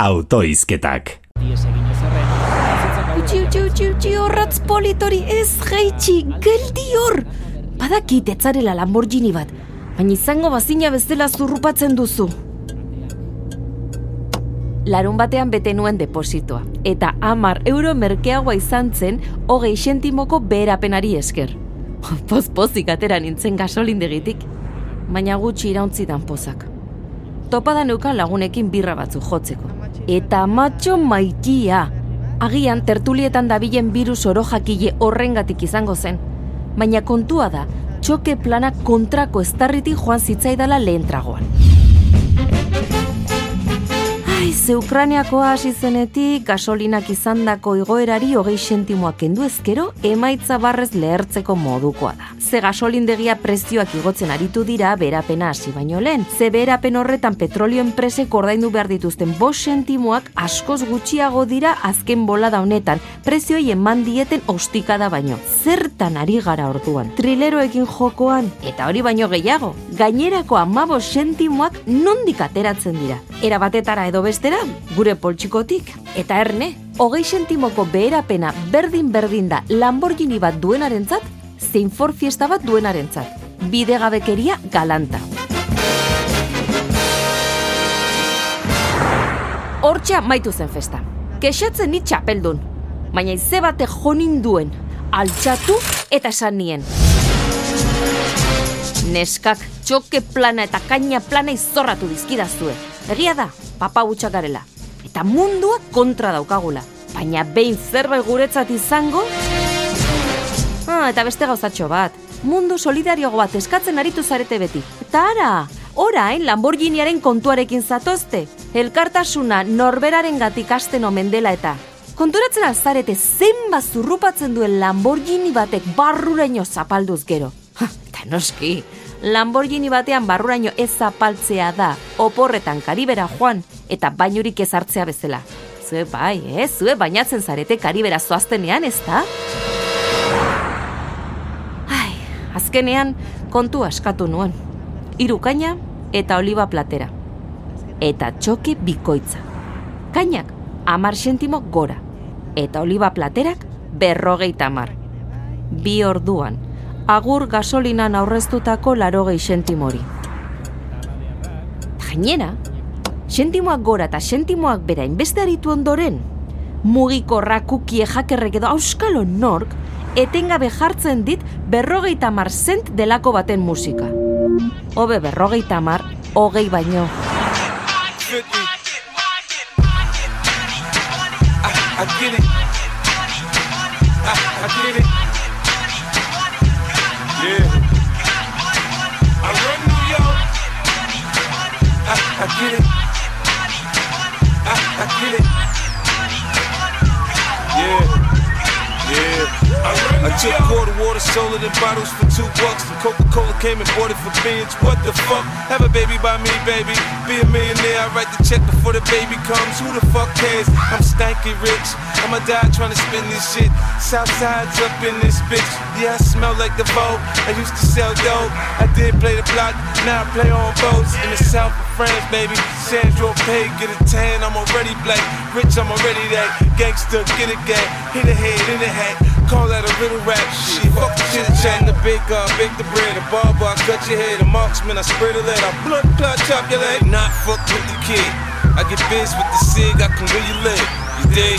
autoizketak. Utsi, utsi, utsi, utsi, horratz politori ez geitxi, geldi hor! Badakit etzarela Lamborghini bat, baina izango bazina bezala zurrupatzen duzu. Larun batean bete nuen depositoa, eta amar euro merkeagoa izan zen hogei sentimoko beherapenari esker. Poz-pozik atera nintzen gasolindegitik, baina gutxi irauntzidan pozak. Topada neukan lagunekin birra batzu jotzeko. Eta matxo maitia! Agian tertulietan dabilen virus oro jakile horrengatik izango zen. Baina kontua da, txoke plana kontrako estarriti joan zitzaidala lehen tragoan. Ze Ukraniakoa hasi zenetik gasolinak izandako igoerari hogei sentimoak kendu ezkero, emaitza barrez lehertzeko modukoa da. Ze gasolindegia prezioak igotzen aritu dira berapena hasi baino lehen. Ze berapen horretan petrolio enpresek ordaindu behar dituzten bost sentimoak askoz gutxiago dira azken bolada honetan, prezioi eman dieten ostikada baino. Zertan ari gara orduan? Trileroekin jokoan, eta hori baino gehiago, gainerako amabo sentimoak nondik ateratzen dira. Era batetara edo bestera, gure poltsikotik. Eta erne, hogei sentimoko beherapena berdin-berdin da Lamborghini bat duenarentzat, zein Ford Fiesta bat duenarentzat. Bidegabekeria galanta. Hortxa maitu zen festa. Kexatzen ni txapeldun. Baina ize bate jonin duen, altxatu eta esan nien. Neskak, txoke plana eta kaina plana izorratu dizkidazue. Egia da, papa gutxak garela. Eta mundua kontra daukagula. Baina behin zerbait guretzat izango... Ah, eta beste gauzatxo bat. Mundu solidarioago bat eskatzen aritu zarete beti. Eta ara, orain Lamborghiniaren kontuarekin zatozte. Elkartasuna norberaren gatik asten omen dela eta. Konturatzen alzarete zenba zurrupatzen duen Lamborghini batek barruraino zapalduz gero. Ha, eta noski, Lamborghini batean barruraino ez zapaltzea da, oporretan karibera joan, eta bainurik ez hartzea bezala. Zue bai, eh? Zue bainatzen zarete karibera zoaztenean, ez da? Ai, azkenean kontu askatu nuen. Hiru kaina eta oliba platera. Eta txoke bikoitza. Kainak, amar sentimo gora. Eta oliba platerak, berrogeita amar. Bi orduan, agur gasolinan aurreztutako larogei sentimori. Gainera, sentimoak gora eta sentimoak bera inbeste aritu ondoren, mugikorra kukie jakerrek edo auskalo nork, etengabe jartzen dit berrogeita mar zent delako baten musika. Hobe berrogeita mar, hogei baino. I. I, it. I took quarter water, sold it in bottles for two bucks. And Coca-Cola came and bought it for beans. What the fuck? Have a baby by me, baby. Be a millionaire. I write the check before the baby comes. Who the fuck cares? I'm stanky rich. I'ma die trying to spend this shit. Southside's up in this bitch. Yeah, I smell like the Vogue. I used to sell dope. I did play the block. Now I play on boats in the south of France, baby. Sandro Pay, get a tan. I'm already black. Rich, I'm already that. Gangster, get a gang. Hit a head, in the hat. Call that a little rap shit. Fuck the chit chat, the baker, I bake the bread, the barber, I cut your head, the marksman, I spread a lead, I blood clot, chop your leg. Not fuck with the kid. I get biz with the cig, I can really live. You dig?